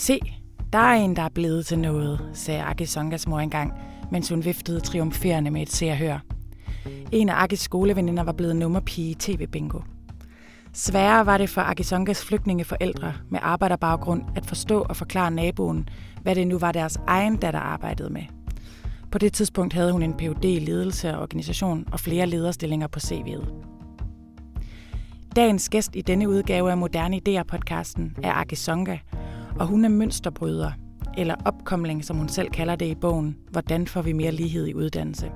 Se, der er en, der er blevet til noget, sagde Aki Songas mor engang, mens hun viftede triumferende med et serhør. En af Akis skoleveninder var blevet nummerpige i tv-bingo. Sværere var det for Akisongas flygtningeforældre med arbejderbaggrund at forstå og forklare naboen, hvad det nu var deres egen datter arbejdede med. På det tidspunkt havde hun en Ph.D. i ledelse og organisation og flere lederstillinger på CV'et. Dagens gæst i denne udgave af Moderne Idéer-podcasten er Akisonga, og hun er mønsterbryder, eller opkomling, som hun selv kalder det i bogen, Hvordan får vi mere lighed i uddannelse.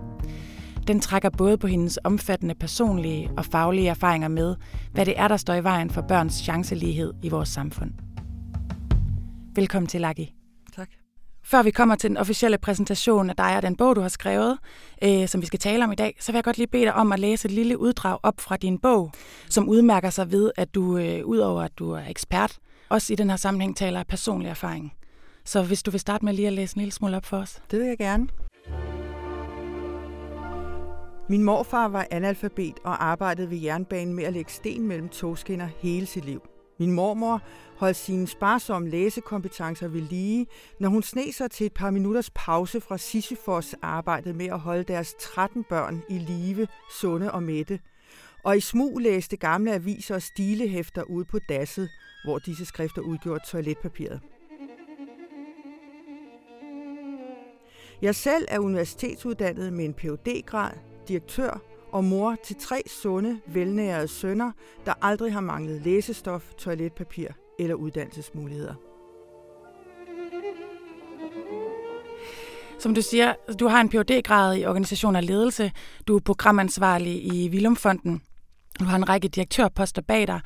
Den trækker både på hendes omfattende personlige og faglige erfaringer med, hvad det er, der står i vejen for børns chancelighed i vores samfund. Velkommen til, Laki. Tak. Før vi kommer til den officielle præsentation af dig og den bog, du har skrevet, øh, som vi skal tale om i dag, så vil jeg godt lige bede dig om at læse et lille uddrag op fra din bog, som udmærker sig ved, at du, øh, udover at du er ekspert, også i den her sammenhæng taler af personlig erfaring. Så hvis du vil starte med lige at læse en lille smule op for os. Det vil jeg gerne. Min morfar var analfabet og arbejdede ved jernbanen med at lægge sten mellem togskinner hele sit liv. Min mormor holdt sine sparsomme læsekompetencer ved lige, når hun sne sig til et par minutters pause fra Sisyfos arbejdet med at holde deres 13 børn i live, sunde og mætte, og i smug læste gamle aviser og stilehæfter ude på dasset, hvor disse skrifter udgjorde toiletpapiret. Jeg selv er universitetsuddannet med en Ph.D.-grad, direktør og mor til tre sunde, velnærede sønner, der aldrig har manglet læsestof, toiletpapir eller uddannelsesmuligheder. Som du siger, du har en Ph.D.-grad i organisation og ledelse. Du er programansvarlig i Vilumfonden. Du har en række direktørposter bag dig.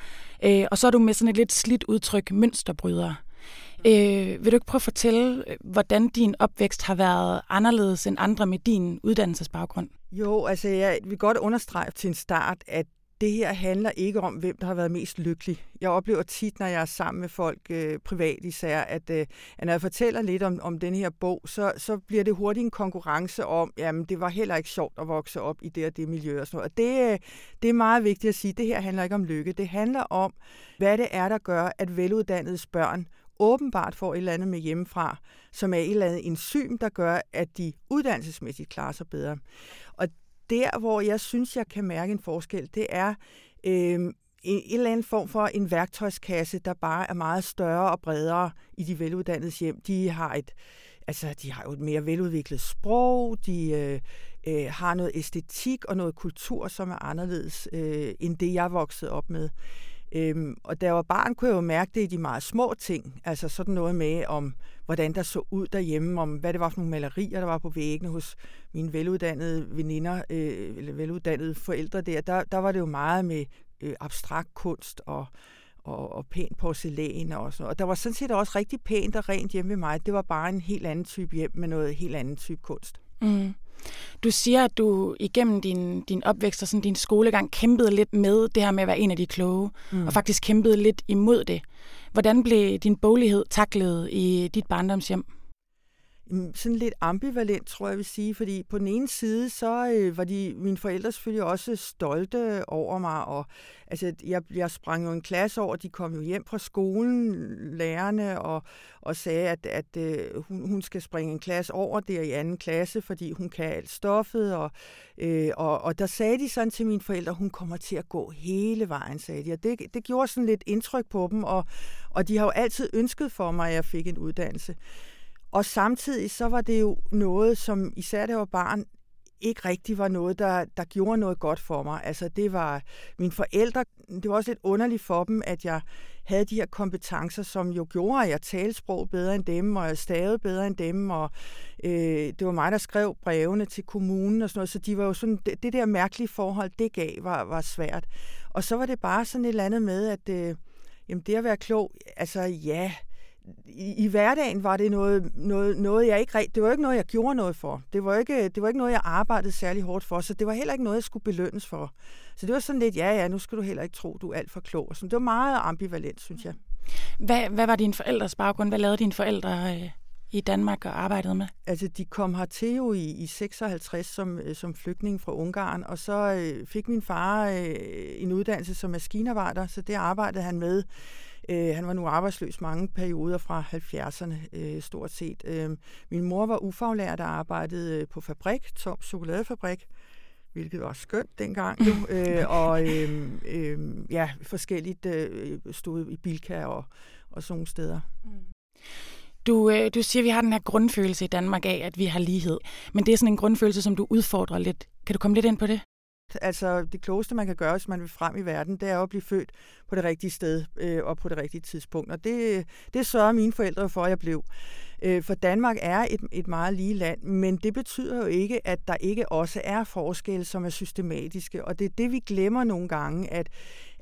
Øh, og så er du med sådan et lidt slidt udtryk mønsterbryder. Øh, vil du ikke prøve at fortælle, hvordan din opvækst har været anderledes end andre med din uddannelsesbaggrund? Jo, altså jeg vil godt understrege til en start, at det her handler ikke om, hvem der har været mest lykkelig. Jeg oplever tit, når jeg er sammen med folk øh, privat især, at, øh, at når jeg fortæller lidt om, om den her bog, så, så bliver det hurtigt en konkurrence om, jamen det var heller ikke sjovt at vokse op i det og det miljø og sådan noget. Og det, øh, det er meget vigtigt at sige, det her handler ikke om lykke. Det handler om, hvad det er, der gør, at veluddannede børn åbenbart får et eller andet med hjemmefra, som er et eller andet enzym, der gør, at de uddannelsesmæssigt klarer sig bedre. Og der, hvor jeg synes, jeg kan mærke en forskel, det er øh, en, en eller anden form for en værktøjskasse, der bare er meget større og bredere i de veluddannede hjem. De har et, altså, de har jo et mere veludviklet sprog, de øh, øh, har noget æstetik og noget kultur, som er anderledes øh, end det, jeg voksede op med. Øhm, og da jeg var barn, kunne jeg jo mærke det i de meget små ting. Altså sådan noget med, om hvordan der så ud derhjemme, om hvad det var for nogle malerier, der var på væggene hos mine veluddannede veninder, øh, eller veluddannede forældre der. Der, der var det jo meget med øh, abstrakt kunst og, og, og pænt porcelæn og sådan Og der var sådan set også rigtig pænt og rent hjemme ved mig. Det var bare en helt anden type hjem med noget helt anden type kunst. Mm. Du siger, at du igennem din, din opvækst og sådan din skolegang kæmpede lidt med det her med at være en af de kloge, mm. og faktisk kæmpede lidt imod det. Hvordan blev din boglighed taklet i dit barndomshjem? Sådan lidt ambivalent, tror jeg, jeg vil sige, fordi på den ene side, så øh, var de, mine forældre selvfølgelig også stolte over mig, og altså, jeg, jeg sprang jo en klasse over, de kom jo hjem fra skolen, lærerne, og, og sagde, at, at øh, hun, hun skal springe en klasse over der i anden klasse, fordi hun kan alt stoffet, og, øh, og, og der sagde de sådan til mine forældre, hun kommer til at gå hele vejen, sagde de, og det, det gjorde sådan lidt indtryk på dem, og, og de har jo altid ønsket for mig, at jeg fik en uddannelse. Og samtidig så var det jo noget, som især det var barn, ikke rigtig var noget, der, der gjorde noget godt for mig. Altså det var mine forældre, det var også lidt underligt for dem, at jeg havde de her kompetencer, som jo gjorde, at jeg talte sprog bedre end dem, og jeg stavede bedre end dem, og øh, det var mig, der skrev brevene til kommunen og sådan noget, så de var jo sådan, det, det der mærkelige forhold, det gav, var, var svært. Og så var det bare sådan et eller andet med, at øh, jamen det at være klog, altså ja, i, i hverdagen var det noget, noget, noget jeg ikke det var ikke noget, jeg gjorde noget for. Det var, ikke, det var ikke noget, jeg arbejdede særlig hårdt for, så det var heller ikke noget, jeg skulle belønnes for. Så det var sådan lidt, ja, ja, nu skal du heller ikke tro, du er alt for klog. Så det var meget ambivalent, synes jeg. Hvad, hvad var din forældres baggrund? Hvad lavede dine forældre? Øh? Øh? i Danmark og arbejdede med? Altså, de kom hertil jo i, i 56 som, øh, som flygtning fra Ungarn, og så øh, fik min far øh, en uddannelse som maskinarbejder, så det arbejdede han med. Øh, han var nu arbejdsløs mange perioder fra 70'erne, øh, stort set. Øh, min mor var ufaglært og arbejdede på fabrik, Tom Chokoladefabrik, hvilket var skønt dengang jo, øh, og øh, øh, ja, forskelligt øh, stod i Bilka og, og sådan nogle steder. Mm. Du, øh, du siger, at vi har den her grundfølelse i Danmark af, at vi har lighed. Men det er sådan en grundfølelse, som du udfordrer lidt. Kan du komme lidt ind på det? Altså, det klogeste, man kan gøre, hvis man vil frem i verden, det er at blive født på det rigtige sted øh, og på det rigtige tidspunkt. Og det, det sørger mine forældre for, at jeg blev. Øh, for Danmark er et, et meget lige land, men det betyder jo ikke, at der ikke også er forskelle, som er systematiske. Og det er det, vi glemmer nogle gange, at,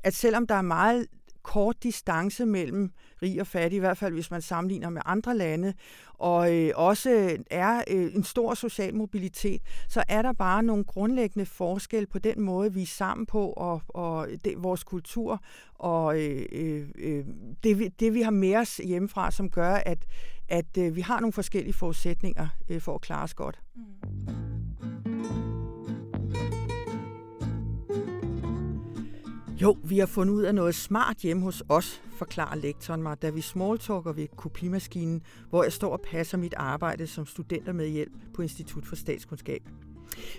at selvom der er meget kort distance mellem rig og fattig, i hvert fald hvis man sammenligner med andre lande, og øh, også øh, er øh, en stor social mobilitet, så er der bare nogle grundlæggende forskel på den måde, vi er sammen på, og, og det, vores kultur, og øh, øh, øh det, det, vi har med os hjemmefra, som gør, at, at øh, vi har nogle forskellige forudsætninger øh, for at klare os godt. Mm. Jo, vi har fundet ud af noget smart hjemme hos os, forklarer lektoren mig, da vi smalltalker ved kopimaskinen, hvor jeg står og passer mit arbejde som studenter med hjælp på Institut for Statskundskab.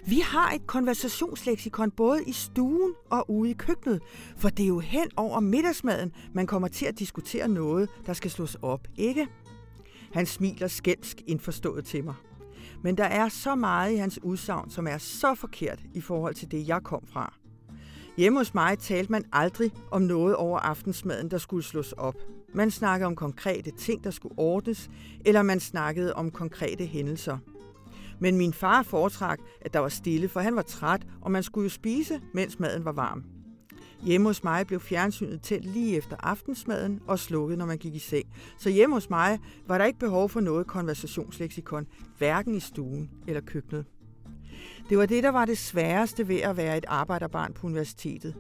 Vi har et konversationsleksikon både i stuen og ude i køkkenet, for det er jo hen over middagsmaden, man kommer til at diskutere noget, der skal slås op, ikke? Han smiler skælmsk indforstået til mig. Men der er så meget i hans udsagn, som er så forkert i forhold til det, jeg kom fra. Hjemme hos mig talte man aldrig om noget over aftensmaden, der skulle slås op. Man snakkede om konkrete ting, der skulle ordnes, eller man snakkede om konkrete hændelser. Men min far foretrak, at der var stille, for han var træt, og man skulle jo spise, mens maden var varm. Hjemme hos mig blev fjernsynet tændt lige efter aftensmaden og slukket, når man gik i seng. Så hjemme hos mig var der ikke behov for noget konversationsleksikon, hverken i stuen eller køkkenet. Det var det, der var det sværeste ved at være et arbejderbarn på universitetet.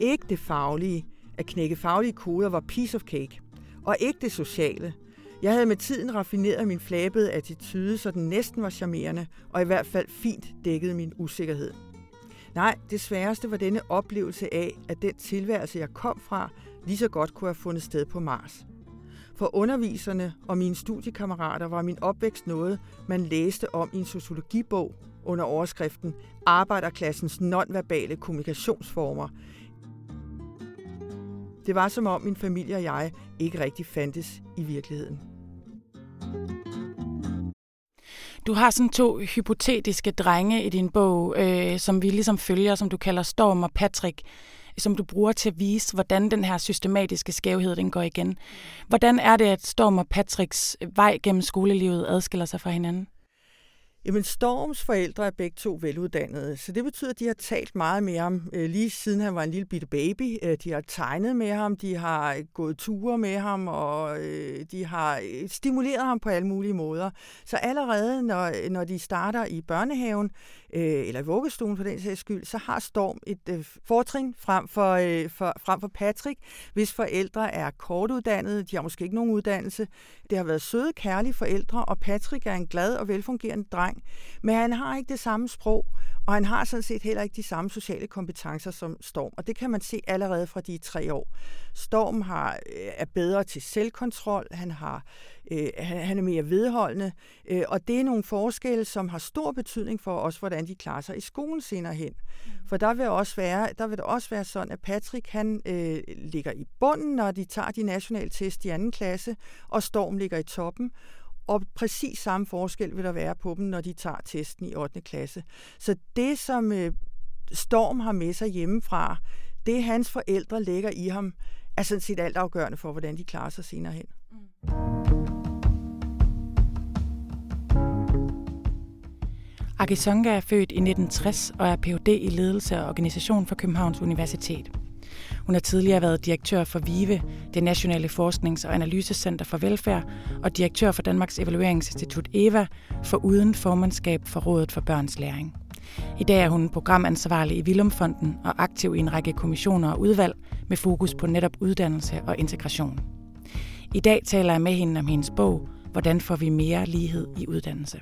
Ikke det faglige. At knække faglige koder var piece of cake. Og ikke det sociale. Jeg havde med tiden raffineret min flabede attitude, så den næsten var charmerende, og i hvert fald fint dækkede min usikkerhed. Nej, det sværeste var denne oplevelse af, at den tilværelse, jeg kom fra, lige så godt kunne have fundet sted på Mars. For underviserne og mine studiekammerater var min opvækst noget, man læste om i en sociologibog under overskriften Arbejderklassens nonverbale kommunikationsformer. Det var som om min familie og jeg ikke rigtig fandtes i virkeligheden. Du har sådan to hypotetiske drenge i din bog, øh, som vi ligesom følger, som du kalder Storm og Patrick, som du bruger til at vise, hvordan den her systematiske skævhed den går igen. Hvordan er det, at Storm og Patricks vej gennem skolelivet adskiller sig fra hinanden? Jamen, Storms forældre er begge to veluddannede, så det betyder, at de har talt meget med ham, øh, lige siden han var en lille bitte baby. Øh, de har tegnet med ham, de har øh, gået ture med ham, og de har stimuleret ham på alle mulige måder. Så allerede, når, når de starter i børnehaven, Øh, eller i vuggestuen for den sags skyld, så har Storm et øh, fortrin frem for, øh, for, frem for Patrick, hvis forældre er kortuddannede, de har måske ikke nogen uddannelse. Det har været søde, kærlige forældre, og Patrick er en glad og velfungerende dreng, dreng. Men han har ikke det samme sprog, og han har sådan set heller ikke de samme sociale kompetencer som Storm. Og det kan man se allerede fra de tre år. Storm har, øh, er bedre til selvkontrol, han, har, øh, han er mere vedholdende, øh, og det er nogle forskelle, som har stor betydning for os, hvordan de klarer sig i skolen senere hen. Mm. For der vil, også være, der vil det også være sådan, at Patrick han øh, ligger i bunden, når de tager de nationale test i anden klasse, og Storm ligger i toppen. Og præcis samme forskel vil der være på dem, når de tager testen i 8. klasse. Så det, som øh, Storm har med sig hjemmefra, det hans forældre lægger i ham, er sådan set altafgørende for, hvordan de klarer sig senere hen. Mm. Akisonga er født i 1960 og er Ph.D. i ledelse og organisation for Københavns Universitet. Hun har tidligere været direktør for VIVE, det Nationale Forsknings- og Analysecenter for Velfærd, og direktør for Danmarks Evalueringsinstitut EVA, for uden formandskab for Rådet for Børns Læring. I dag er hun programansvarlig i Vilumfonden og aktiv i en række kommissioner og udvalg med fokus på netop uddannelse og integration. I dag taler jeg med hende om hendes bog, hvordan får vi mere lighed i uddannelse.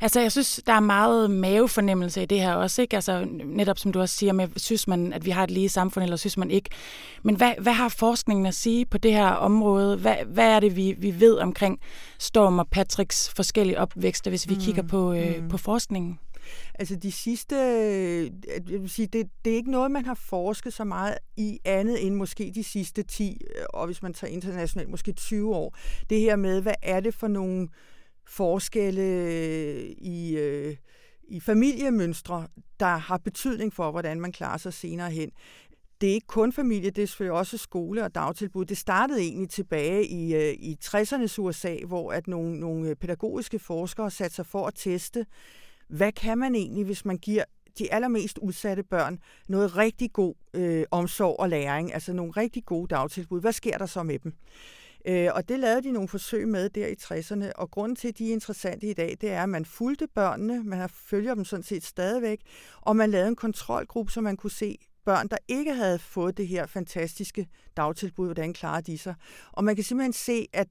Altså, jeg synes, der er meget mavefornemmelse i det her også, ikke? Altså, netop som du også siger med, synes man, at vi har et lige samfund, eller synes man ikke? Men hvad, hvad har forskningen at sige på det her område? Hvad, hvad er det, vi, vi ved omkring Storm og Patricks forskellige opvækster, hvis vi mm. kigger på, øh, mm. på forskningen? Altså de sidste, jeg vil sige, det, det er ikke noget, man har forsket så meget i andet end måske de sidste 10, og hvis man tager internationalt, måske 20 år. Det her med, hvad er det for nogle forskelle øh, i, øh, i familiemønstre, der har betydning for, hvordan man klarer sig senere hen. Det er ikke kun familie, det er selvfølgelig også skole og dagtilbud. Det startede egentlig tilbage i, øh, i 60'ernes USA, hvor at nogle, nogle øh, pædagogiske forskere satte sig for at teste, hvad kan man egentlig, hvis man giver de allermest udsatte børn noget rigtig god øh, omsorg og læring, altså nogle rigtig gode dagtilbud. Hvad sker der så med dem? Øh, og det lavede de nogle forsøg med der i 60'erne, og grunden til, at de er interessante i dag, det er, at man fulgte børnene, man følger dem sådan set stadigvæk, og man lavede en kontrolgruppe, så man kunne se børn, der ikke havde fået det her fantastiske dagtilbud, hvordan klarer de sig. Og man kan simpelthen se, at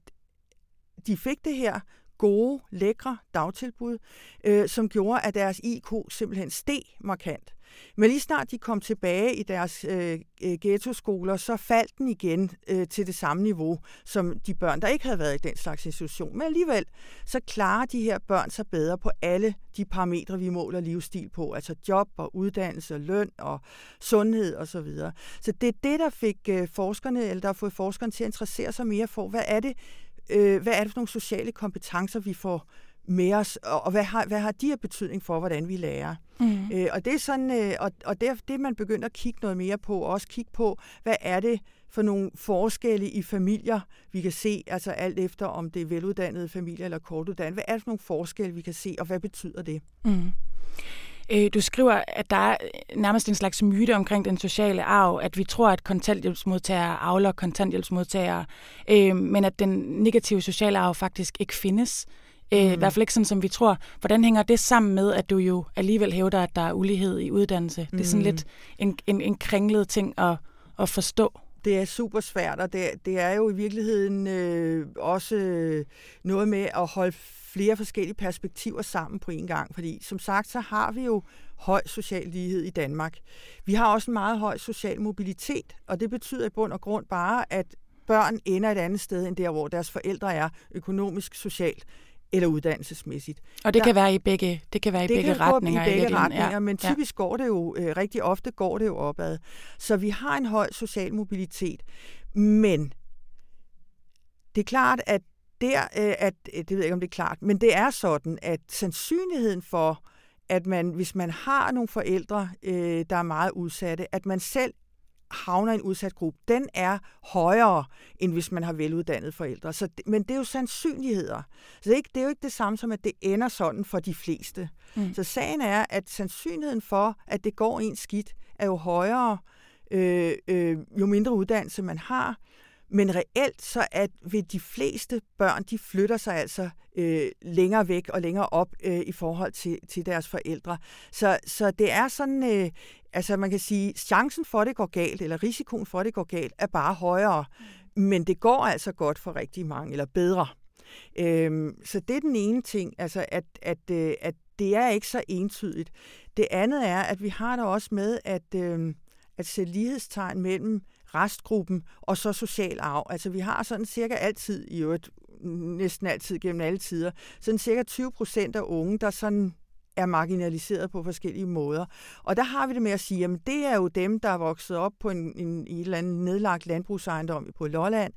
de fik det her gode, lækre dagtilbud, øh, som gjorde, at deres IQ simpelthen steg markant. Men lige snart de kom tilbage i deres øh, øh, ghettoskoler, så faldt den igen øh, til det samme niveau som de børn, der ikke havde været i den slags institution. Men alligevel, så klarer de her børn sig bedre på alle de parametre, vi måler livsstil på, altså job og uddannelse, løn og sundhed osv. Så, videre. så det er det, der fik øh, forskerne, eller der har fået forskerne til at interessere sig mere for, hvad er det, øh, hvad er det for nogle sociale kompetencer, vi får med os, og, og hvad, har, hvad har de her betydning for, hvordan vi lærer? Mm. Øh, og det er sådan, øh, og, og det er det, man begynder at kigge noget mere på, og også kigge på, hvad er det for nogle forskelle i familier, vi kan se, altså alt efter om det er veluddannede familier eller kortuddannede. Hvad er det for nogle forskelle, vi kan se, og hvad betyder det? Mm. Øh, du skriver, at der er nærmest en slags myte omkring den sociale arv, at vi tror, at kontanthjælpsmodtagere avler kontanthjælpsmodtagere, øh, men at den negative sociale arv faktisk ikke findes. Øh, mm. I hvert fald ikke sådan, som vi tror. Hvordan hænger det sammen med, at du jo alligevel hævder, at der er ulighed i uddannelse? Mm. Det er sådan mm. lidt en, en, en kringlet ting at, at forstå. Det er super svært, og det, det er jo i virkeligheden øh, også øh, noget med at holde flere forskellige perspektiver sammen på en gang. Fordi som sagt, så har vi jo høj social lighed i Danmark. Vi har også en meget høj social mobilitet, og det betyder i bund og grund bare, at børn ender et andet sted end der, hvor deres forældre er økonomisk, socialt eller uddannelsesmæssigt. Og det der, kan være i begge, det kan være i det begge kan retninger. i begge retninger, ja. men typisk ja. går det jo, øh, rigtig ofte går det jo opad. Så vi har en høj social mobilitet, men det er klart, at der, øh, at, øh, det ved jeg ikke, om det er klart, men det er sådan, at sandsynligheden for, at man, hvis man har nogle forældre, øh, der er meget udsatte, at man selv havner i en udsat gruppe, den er højere, end hvis man har veluddannede forældre. Så, men det er jo sandsynligheder. Så det er, ikke, det er jo ikke det samme som, at det ender sådan for de fleste. Mm. Så sagen er, at sandsynligheden for, at det går en skidt, er jo højere, øh, øh, jo mindre uddannelse man har. Men reelt så at ved de fleste børn, de flytter sig altså øh, længere væk og længere op øh, i forhold til, til deres forældre. Så, så det er sådan, øh, altså man kan sige, chancen for, at det går galt, eller risikoen for, at det går galt, er bare højere. Men det går altså godt for rigtig mange, eller bedre. Øhm, så det er den ene ting, altså at, at, øh, at det er ikke så entydigt. Det andet er, at vi har der også med at, øh, at sætte lighedstegn mellem restgruppen og så social arv. Altså vi har sådan cirka altid, i øvrigt næsten altid gennem alle tider, sådan cirka 20 procent af unge, der sådan er marginaliseret på forskellige måder. Og der har vi det med at sige, at det er jo dem, der er vokset op på en, en, en eller anden nedlagt landbrugsejendom på Lolland.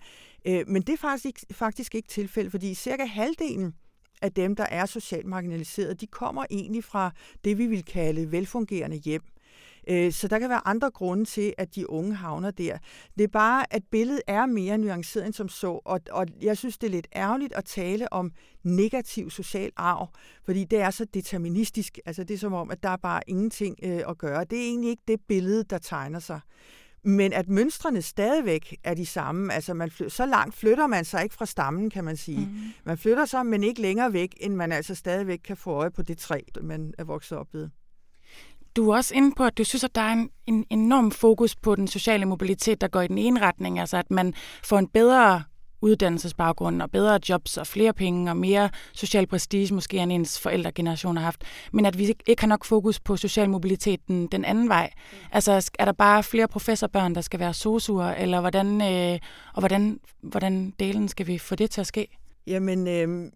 Øh, men det er faktisk ikke, faktisk ikke tilfældet, fordi cirka halvdelen af dem, der er socialt marginaliseret, de kommer egentlig fra det, vi vil kalde velfungerende hjem. Øh, så der kan være andre grunde til, at de unge havner der. Det er bare, at billedet er mere nuanceret end som så, og, og jeg synes, det er lidt ærgerligt at tale om negativ social arv, fordi det er så deterministisk. Altså det er som om, at der er bare ingenting øh, at gøre. Det er egentlig ikke det billede, der tegner sig. Men at mønstrene stadigvæk er de samme, altså man fly- så langt flytter man sig ikke fra stammen, kan man sige. Mm. Man flytter sig, men ikke længere væk, end man altså stadigvæk kan få øje på det træ, man er vokset op ved. Du er også inde på, at du synes, at der er en, en enorm fokus på den sociale mobilitet, der går i den ene retning, altså at man får en bedre uddannelsesbaggrund og bedre jobs og flere penge og mere social prestige, måske end ens forældregeneration har haft, men at vi ikke har nok fokus på social mobilitet den, den anden vej. Mm. Altså er der bare flere professorbørn, der skal være sosuer, eller hvordan, øh, og hvordan, hvordan delen skal vi få det til at ske? Jamen, øh,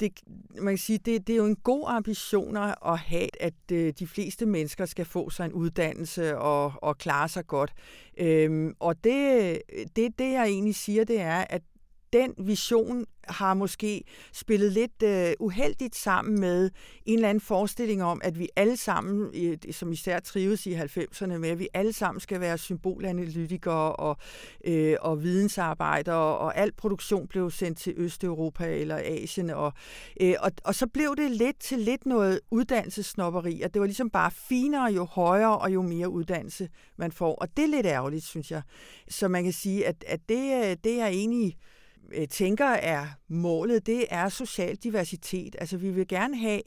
det, man kan sige, det, det er jo en god ambition at have, at øh, de fleste mennesker skal få sig en uddannelse og, og klare sig godt. Øhm, og det, det, det, jeg egentlig siger, det er, at den vision har måske spillet lidt øh, uheldigt sammen med en eller anden forestilling om, at vi alle sammen, som især trives i 90'erne med, at vi alle sammen skal være symbolanalytikere og, øh, og vidensarbejdere, og al produktion blev sendt til Østeuropa eller Asien. Og, øh, og, og så blev det lidt til lidt noget uddannelsesnopperi, at det var ligesom bare finere, jo højere og jo mere uddannelse man får. Og det er lidt ærgerligt, synes jeg. Så man kan sige, at, at det, øh, det er egentlig Øh, tænker er målet, det er social diversitet. Altså vi vil gerne have,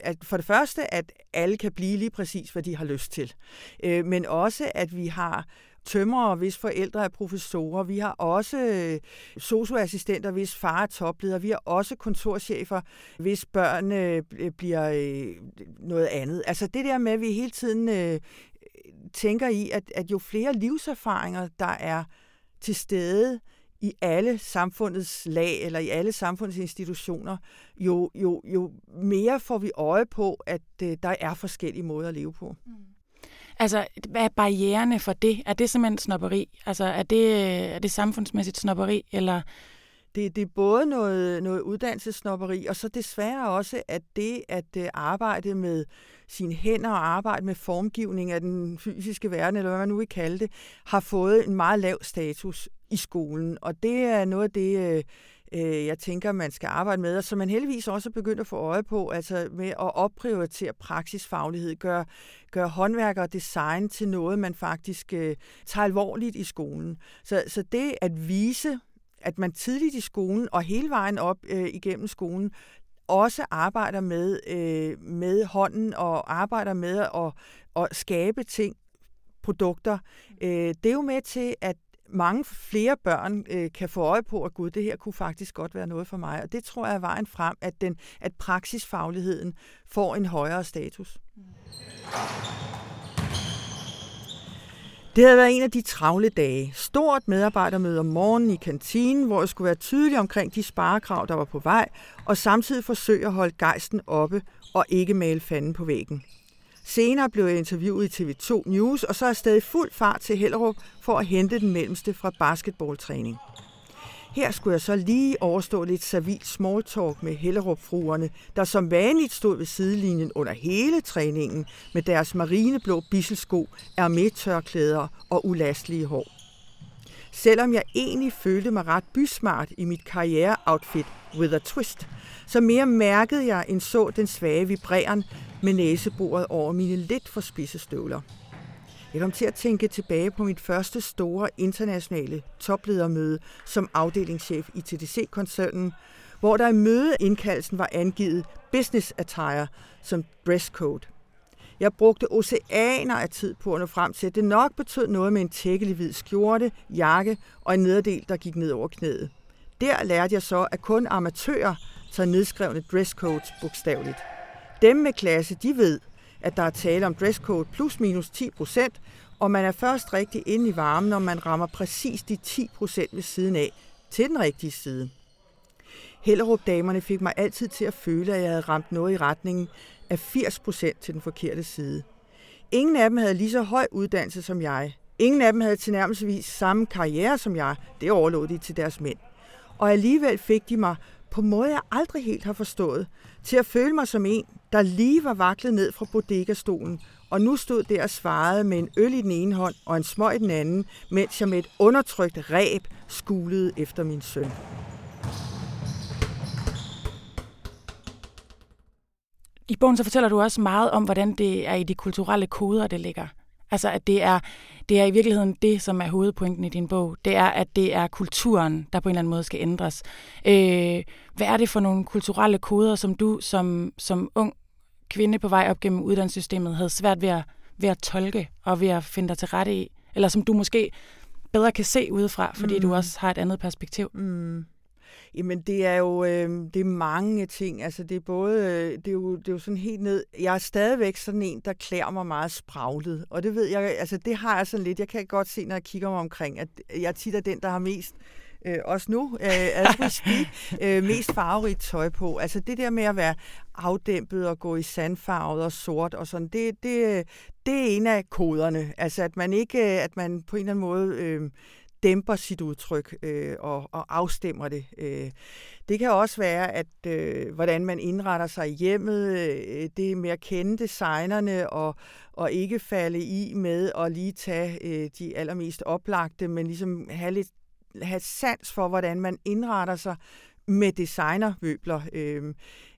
at for det første, at alle kan blive lige præcis, hvad de har lyst til. Øh, men også, at vi har tømrere, hvis forældre er professorer. Vi har også øh, socioassistenter, hvis far er topleder. Vi har også kontorchefer, hvis børn øh, bliver øh, noget andet. Altså det der med, at vi hele tiden tænker i, at, at jo flere livserfaringer, der er til stede, i alle samfundets lag eller i alle samfundets institutioner, jo, jo, jo mere får vi øje på, at øh, der er forskellige måder at leve på. Mm. Altså, hvad er barriererne for det? Er det simpelthen snopperi? Altså, er det, er det samfundsmæssigt snopperi, eller... Det, det er både noget, noget uddannelsesnopperi, og så desværre også, at det at øh, arbejde med sine hænder og arbejde med formgivning af den fysiske verden, eller hvad man nu vil kalde det, har fået en meget lav status i skolen. Og det er noget af det, øh, øh, jeg tænker, man skal arbejde med, og som man heldigvis også er begyndt at få øje på, altså med at opprioritere praksisfaglighed, gøre, gør håndværk og design til noget, man faktisk øh, tager alvorligt i skolen. Så, så det at vise, at man tidligt i skolen og hele vejen op øh, igennem skolen også arbejder med, øh, med hånden og arbejder med at, at skabe ting, produkter, øh, det er jo med til, at mange flere børn øh, kan få øje på, at gud, det her kunne faktisk godt være noget for mig. Og det tror jeg er vejen frem, at, den, at praksisfagligheden får en højere status. Det havde været en af de travle dage. Stort medarbejdermøde om morgenen i kantinen, hvor jeg skulle være tydelig omkring de sparekrav, der var på vej, og samtidig forsøge at holde gejsten oppe og ikke male fanden på væggen. Senere blev jeg interviewet i TV2 News, og så er jeg stadig fuld fart til Hellerup for at hente den mellemste fra basketballtræning. Her skulle jeg så lige overstå lidt civil small talk med Hellerup-fruerne, der som vanligt stod ved sidelinjen under hele træningen med deres marineblå bisselsko, tørklæder og ulastelige hår. Selvom jeg egentlig følte mig ret bysmart i mit karriereoutfit with a twist, så mere mærkede jeg end så den svage vibreren med næsebordet over mine lidt for spidse støvler. Jeg kom til at tænke tilbage på mit første store internationale topledermøde som afdelingschef i TDC-koncernen, hvor der i mødeindkaldelsen var angivet business attire som dresscode. Jeg brugte oceaner af tid på at nå frem til, at det nok betød noget med en tækkelig hvid skjorte, jakke og en nederdel, der gik ned over knæet. Der lærte jeg så, at kun amatører tager nedskrevne dresscodes bogstaveligt. Dem med klasse, de ved, at der er tale om dresscode plus minus 10 procent, og man er først rigtig inde i varmen, når man rammer præcis de 10 procent ved siden af til den rigtige side. Hellerup-damerne fik mig altid til at føle, at jeg havde ramt noget i retningen af 80 procent til den forkerte side. Ingen af dem havde lige så høj uddannelse som jeg. Ingen af dem havde tilnærmelsesvis samme karriere som jeg. Det overlod de til deres mænd. Og alligevel fik de mig på måde, jeg aldrig helt har forstået, til at føle mig som en, der lige var vaklet ned fra bodegastolen, og nu stod der og svarede med en øl i den ene hånd og en smøg i den anden, mens jeg med et undertrykt ræb skulede efter min søn. I bogen så fortæller du også meget om, hvordan det er i de kulturelle koder, det ligger. Altså, at det er, det er i virkeligheden det, som er hovedpointen i din bog. Det er, at det er kulturen, der på en eller anden måde skal ændres. Øh, hvad er det for nogle kulturelle koder, som du som, som ung kvinde på vej op gennem uddannelsessystemet havde svært ved at, ved at tolke og ved at finde dig til rette i? Eller som du måske bedre kan se udefra, fordi mm. du også har et andet perspektiv? Mm. Jamen, det er jo øh, det er mange ting. Altså, det er både, øh, det er, jo, det er jo sådan helt ned. Jeg er stadigvæk sådan en, der klæder mig meget spraglet. Og det ved jeg, altså det har jeg sådan lidt. Jeg kan godt se, når jeg kigger mig omkring, at jeg tit er den, der har mest øh, også nu, øh, as we speak, øh, mest farverigt tøj på. Altså det der med at være afdæmpet og gå i sandfarvet og sort og sådan, det, det, det er en af koderne. Altså at man ikke, at man på en eller anden måde øh, dæmper sit udtryk øh, og, og afstemmer det. Øh. Det kan også være, at øh, hvordan man indretter sig i hjemmet, øh, det med at kende designerne og, og ikke falde i med at lige tage øh, de allermest oplagte, men ligesom have lidt have sans for, hvordan man indretter sig med designermøbler. Øh,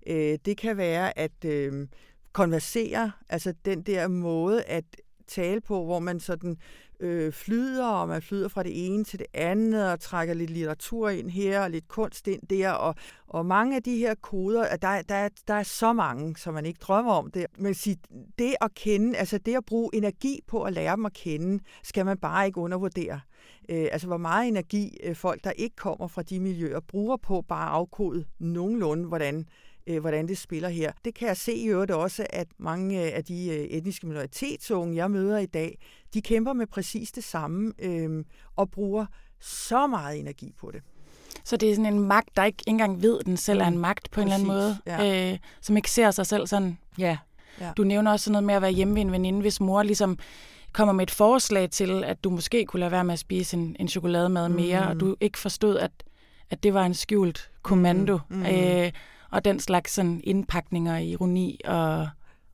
øh, det kan være at øh, konversere, altså den der måde at tale på, hvor man sådan øh, flyder, og man flyder fra det ene til det andet, og trækker lidt litteratur ind her, og lidt kunst ind der, og, og mange af de her koder, der, der, der er så mange, som man ikke drømmer om det. Men sig, det at kende, altså det at bruge energi på at lære dem at kende, skal man bare ikke undervurdere. Øh, altså hvor meget energi øh, folk, der ikke kommer fra de miljøer, bruger på bare at afkode nogenlunde, hvordan øh, hvordan det spiller her. Det kan jeg se i øvrigt også, at mange af de øh, etniske minoritetsunge, jeg møder i dag, de kæmper med præcis det samme øh, og bruger så meget energi på det. Så det er sådan en magt, der ikke engang ved, den selv er en mm, magt på Præcis, en eller anden måde, ja. øh, som ikke ser sig selv sådan. Ja. ja. Du nævner også noget med at være hjemme ved en veninde, hvis mor ligesom kommer med et forslag til, at du måske kunne lade være med at spise en, en chokolademad mere, mm. og du ikke forstod, at, at det var en skjult kommando. Mm. Mm. Øh, og den slags sådan indpakninger, ironi og,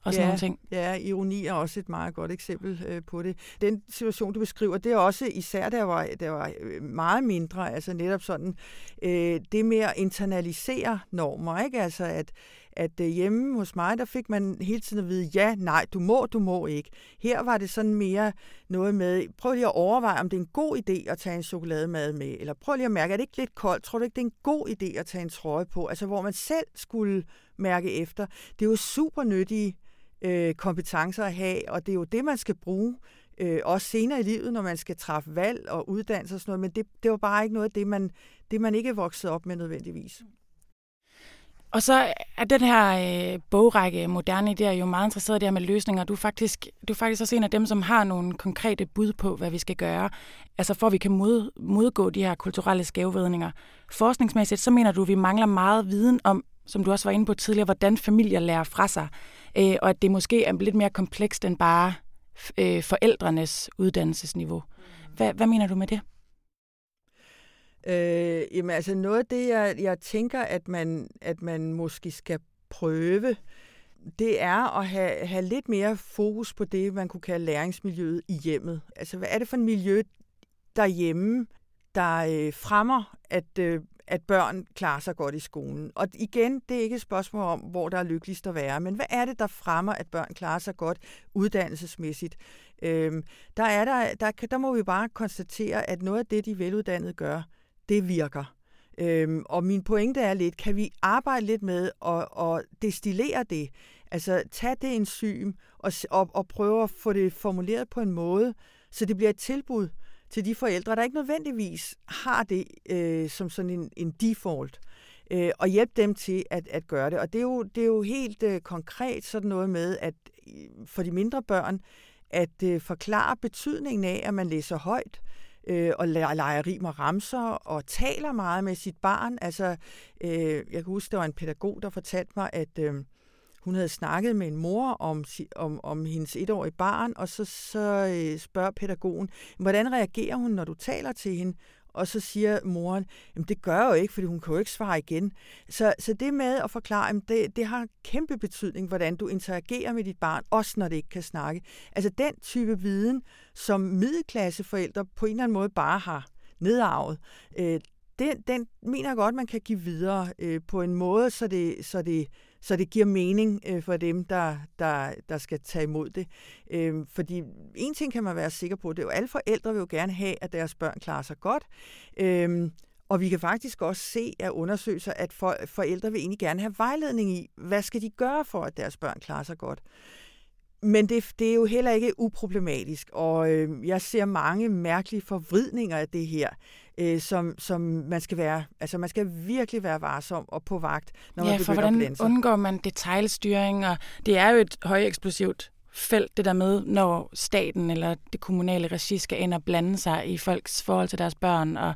og sådan ja, nogle ting. Ja, ironi er også et meget godt eksempel øh, på det. Den situation, du beskriver, det er også især, der var, der var øh, meget mindre, altså netop sådan, øh, det med at internalisere normer, ikke? Altså at, at øh, hjemme hos mig, der fik man hele tiden at vide, ja, nej, du må, du må ikke. Her var det sådan mere noget med, prøv lige at overveje, om det er en god idé at tage en chokolademad med, eller prøv lige at mærke, er det ikke lidt koldt? Tror du ikke, det er en god idé at tage en trøje på? Altså, hvor man selv skulle mærke efter. Det er jo super nyttige øh, kompetencer at have, og det er jo det, man skal bruge øh, også senere i livet, når man skal træffe valg og uddannelse og sådan noget, men det, det var bare ikke noget af det, man, det, man ikke er vokset op med nødvendigvis. Og så er den her øh, bogrække Moderne Idéer jo meget interesseret i det her med løsninger. Du er, faktisk, du er faktisk også en af dem, som har nogle konkrete bud på, hvad vi skal gøre, altså for at vi kan mod, modgå de her kulturelle skævvedninger. Forskningsmæssigt, så mener du, at vi mangler meget viden om, som du også var inde på tidligere, hvordan familier lærer fra sig, øh, og at det måske er lidt mere komplekst end bare øh, forældrenes uddannelsesniveau. Hvad, hvad mener du med det? Øh, jamen altså noget af det, jeg, jeg tænker, at man, at man måske skal prøve, det er at have, have lidt mere fokus på det, man kunne kalde læringsmiljøet i hjemmet. Altså hvad er det for et miljø derhjemme, der øh, fremmer, at, øh, at børn klarer sig godt i skolen. Og igen, det er ikke et spørgsmål om, hvor der er lykkeligst at være, men hvad er det, der fremmer, at børn klarer sig godt uddannelsesmæssigt? Øhm, der, er der, der, der må vi bare konstatere, at noget af det, de veluddannede gør, det virker. Øhm, og min pointe er lidt, kan vi arbejde lidt med at, at destillere det? Altså tage det enzym og, og, og prøve at få det formuleret på en måde, så det bliver et tilbud til de forældre, der ikke nødvendigvis har det øh, som sådan en, en default, øh, og hjælpe dem til at, at gøre det. Og det er jo, det er jo helt øh, konkret sådan noget med, at øh, for de mindre børn, at øh, forklare betydningen af, at man læser højt, øh, øh, og leger rim og ramser og taler meget med sit barn. Altså, øh, jeg kan huske, der var en pædagog, der fortalte mig, at øh, hun havde snakket med en mor om, om, om hendes etårige barn, og så, så øh, spørger pædagogen, hvordan reagerer hun, når du taler til hende? Og så siger moren, jamen det gør jo ikke, fordi hun kan jo ikke svare igen. Så, så det med at forklare, jamen det, det har kæmpe betydning, hvordan du interagerer med dit barn, også når det ikke kan snakke. Altså den type viden, som middelklasseforældre på en eller anden måde bare har nedarvet, øh, den, den mener jeg godt, man kan give videre øh, på en måde, så det, så det så det giver mening øh, for dem, der, der, der skal tage imod det. Øh, fordi en ting kan man være sikker på, det er jo, alle forældre vil jo gerne have, at deres børn klarer sig godt. Øh, Og vi kan faktisk også se af undersøgelser, at for, forældre vil egentlig gerne have vejledning i, hvad skal de gøre for, at deres børn klarer sig godt. Men det, det er jo heller ikke uproblematisk, og øh, jeg ser mange mærkelige forvridninger af det her, øh, som, som man skal være, altså man skal virkelig være varsom og på vagt, når ja, man for begynder hvordan at undgår man detaljstyring, og det er jo et højeksplosivt felt, det der med, når staten eller det kommunale regi skal ind og blande sig i folks forhold til deres børn. Og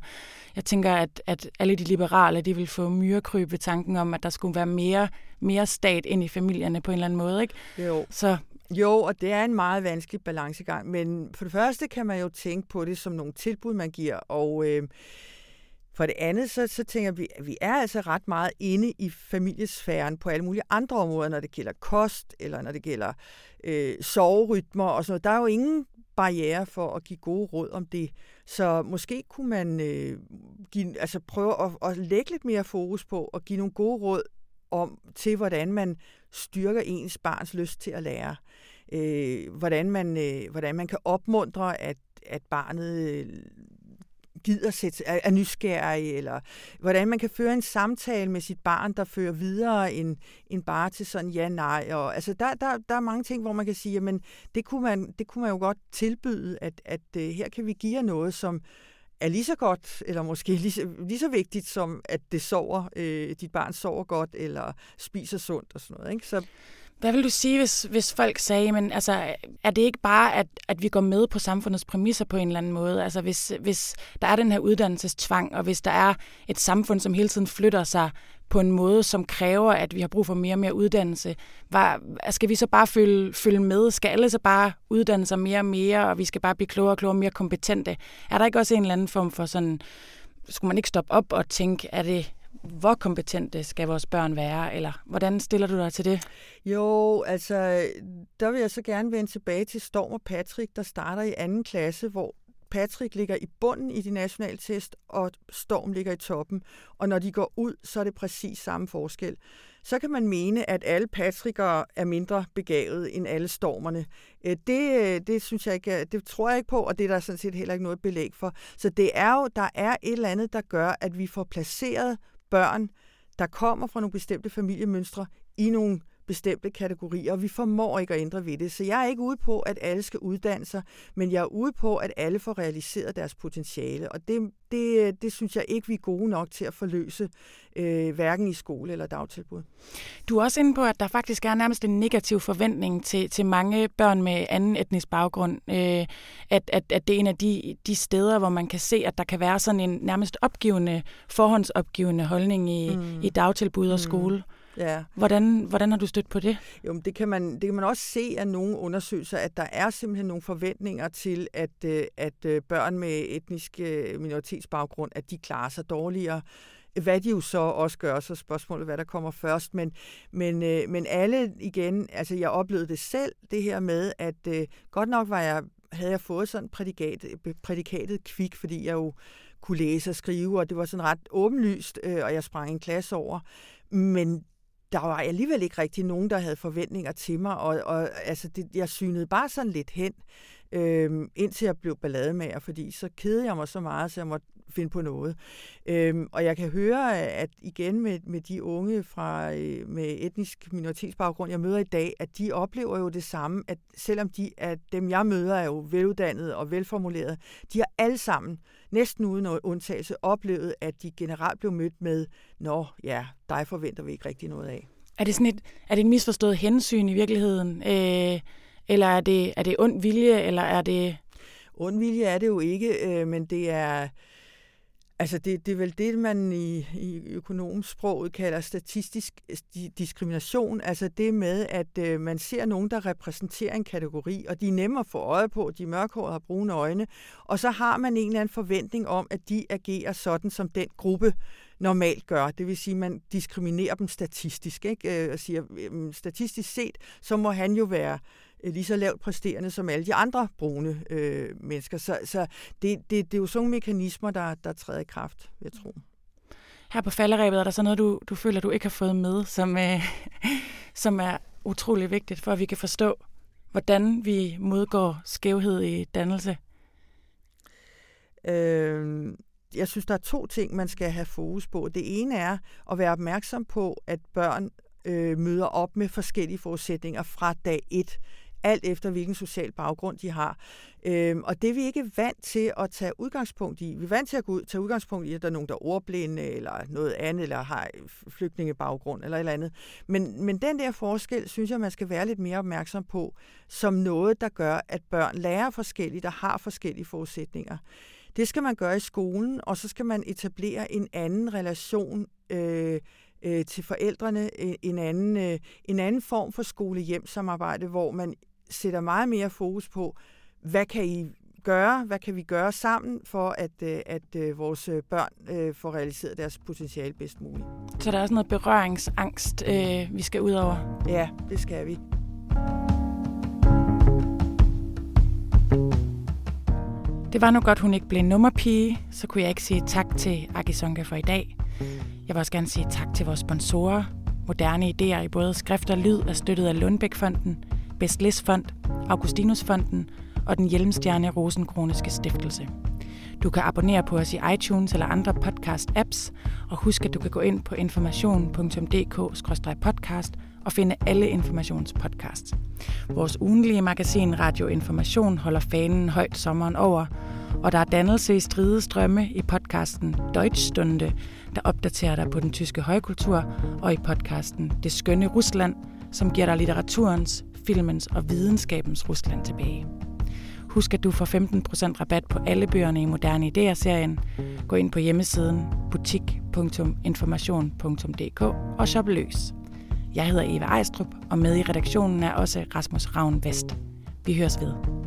jeg tænker, at, at alle de liberale, de vil få myrekryb ved tanken om, at der skulle være mere, mere stat ind i familierne på en eller anden måde. Ikke? Jo. Så jo, og det er en meget vanskelig balancegang, men for det første kan man jo tænke på det som nogle tilbud, man giver, og øh, for det andet, så, så tænker vi, at vi er altså ret meget inde i familiesfæren på alle mulige andre områder, når det gælder kost, eller når det gælder øh, soverytmer og sådan noget. Der er jo ingen barriere for at give gode råd om det. Så måske kunne man øh, give, altså prøve at, at lægge lidt mere fokus på at give nogle gode råd om til, hvordan man styrker ens barns lyst til at lære. Øh, hvordan, man, øh, hvordan man kan opmuntre, at, at barnet øh, gider sætte, er, er nysgerrig, eller hvordan man kan føre en samtale med sit barn, der fører videre end, end bare til sådan ja-nej. Og, altså, der, der, der er mange ting, hvor man kan sige, at det kunne man, det kunne man jo godt tilbyde, at, at øh, her kan vi give jer noget, som er lige så godt, eller måske lige så, lige så vigtigt, som at det sover, øh, dit barn sover godt, eller spiser sundt og sådan noget. Ikke? Så hvad vil du sige, hvis, hvis folk sagde, men altså, er det ikke bare, at, at vi går med på samfundets præmisser på en eller anden måde? Altså hvis, hvis der er den her uddannelsestvang, og hvis der er et samfund, som hele tiden flytter sig på en måde, som kræver, at vi har brug for mere og mere uddannelse, var, skal vi så bare følge, følge med? Skal alle så bare uddanne sig mere og mere, og vi skal bare blive klogere og klogere og mere kompetente? Er der ikke også en eller anden form for sådan, skulle man ikke stoppe op og tænke, er det, hvor kompetente skal vores børn være, eller hvordan stiller du dig til det? Jo, altså, der vil jeg så gerne vende tilbage til Storm og Patrick, der starter i anden klasse, hvor Patrick ligger i bunden i de nationale test, og Storm ligger i toppen. Og når de går ud, så er det præcis samme forskel. Så kan man mene, at alle Patrickere er mindre begavet end alle stormerne. Øh, det, øh, det synes jeg ikke, det tror jeg ikke på, og det er der sådan set heller ikke noget belæg for. Så det er jo, der er et eller andet, der gør, at vi får placeret børn, der kommer fra nogle bestemte familiemønstre, i nogle bestemte kategorier, og vi formår ikke at ændre ved det. Så jeg er ikke ude på, at alle skal uddanne sig, men jeg er ude på, at alle får realiseret deres potentiale, og det, det, det synes jeg ikke, vi er gode nok til at forløse, øh, hverken i skole eller dagtilbud. Du er også inde på, at der faktisk er nærmest en negativ forventning til, til mange børn med anden etnisk baggrund, øh, at, at, at det er en af de, de steder, hvor man kan se, at der kan være sådan en nærmest opgivende, forhåndsopgivende holdning i, mm. i dagtilbud og mm. Ja. Hvordan, hvordan har du stødt på det? Jo, men det kan, man, det kan man også se af nogle undersøgelser, at der er simpelthen nogle forventninger til, at, øh, at øh, børn med etnisk øh, minoritetsbaggrund, at de klarer sig dårligere hvad de jo så også gør, så spørgsmålet, hvad der kommer først. Men, men, men alle igen, altså jeg oplevede det selv, det her med, at godt nok var jeg, havde jeg fået sådan prædikat, prædikatet kvik, fordi jeg jo kunne læse og skrive, og det var sådan ret åbenlyst, og jeg sprang en klasse over. Men der var alligevel ikke rigtig nogen, der havde forventninger til mig, og, og altså, det, jeg synede bare sådan lidt hen, øh, indtil jeg blev ballademager, fordi så kedede jeg mig så meget, så jeg måtte finde på noget. Øhm, og jeg kan høre, at igen med, med de unge fra øh, med etnisk minoritetsbaggrund, jeg møder i dag, at de oplever jo det samme, at selvom de, at dem jeg møder er jo veluddannede og velformulerede, de har alle sammen næsten uden undtagelse oplevet, at de generelt blev mødt med, nå ja, dig forventer vi ikke rigtig noget af. Er det sådan et, er det et misforstået hensyn i virkeligheden? Øh, eller er det, er det ond vilje, eller er det... Ond vilje er det jo ikke, øh, men det er... Altså det, det er vel det, man i, i økonomsproget kalder statistisk øh, diskrimination. Altså det med, at øh, man ser nogen, der repræsenterer en kategori, og de er nemme at få øje på, de er mørkhårede og brune øjne, og så har man en eller anden forventning om, at de agerer sådan, som den gruppe normalt gør. Det vil sige, at man diskriminerer dem statistisk. Ikke? Øh, og siger, statistisk set, så må han jo være Øh, lige så lavt præsterende som alle de andre brune øh, mennesker. Så, så det, det, det er jo sådan mekanismer, der, der træder i kraft, jeg tror. Her på falderæbet er der så noget, du, du føler, du ikke har fået med, som, øh, som er utrolig vigtigt, for at vi kan forstå, hvordan vi modgår skævhed i dannelse? Øh, jeg synes, der er to ting, man skal have fokus på. Det ene er at være opmærksom på, at børn øh, møder op med forskellige forudsætninger fra dag et alt efter hvilken social baggrund de har. Øhm, og det er vi ikke vant til at tage udgangspunkt i. Vi er vant til at gå ud, tage udgangspunkt i, at der er nogen, der er ordblinde, eller noget andet, eller har flygtningebaggrund, eller et eller andet. Men, men den der forskel, synes jeg, man skal være lidt mere opmærksom på, som noget, der gør, at børn lærer forskelligt og har forskellige forudsætninger. Det skal man gøre i skolen, og så skal man etablere en anden relation øh, øh, til forældrene, en anden, øh, en anden form for skole-hjem-samarbejde, hvor man sætter meget mere fokus på, hvad kan I gøre, hvad kan vi gøre sammen for, at, øh, at øh, vores øh, børn får realiseret deres potentiale bedst muligt. Så der er også noget berøringsangst, øh, vi skal ud over? Ja, det skal vi. Det var nu godt, hun ikke blev nummerpige, så kunne jeg ikke sige tak til Akisonka for i dag. Jeg vil også gerne sige tak til vores sponsorer. Moderne idéer i både skrift og lyd er støttet af Lundbækfonden, Bestlis Fond, Augustinusfonden og den Hjelmstjerne Rosenkroniske Stiftelse. Du kan abonnere på os i iTunes eller andre podcast-apps, og husk, at du kan gå ind på information.dk-podcast og finde alle informationspodcasts. Vores ugenlige magasin Radio Information holder fanen højt sommeren over, og der er dannelse i stride strømme i podcasten Deutschstunde, der opdaterer dig på den tyske højkultur, og i podcasten Det skønne Rusland, som giver dig litteraturens, filmens og videnskabens Rusland tilbage. Husk, at du får 15% rabat på alle bøgerne i Moderne Idéer-serien. Gå ind på hjemmesiden butik.information.dk og shop løs. Jeg hedder Eva Ejstrup, og med i redaktionen er også Rasmus Ravn Vest. Vi høres ved.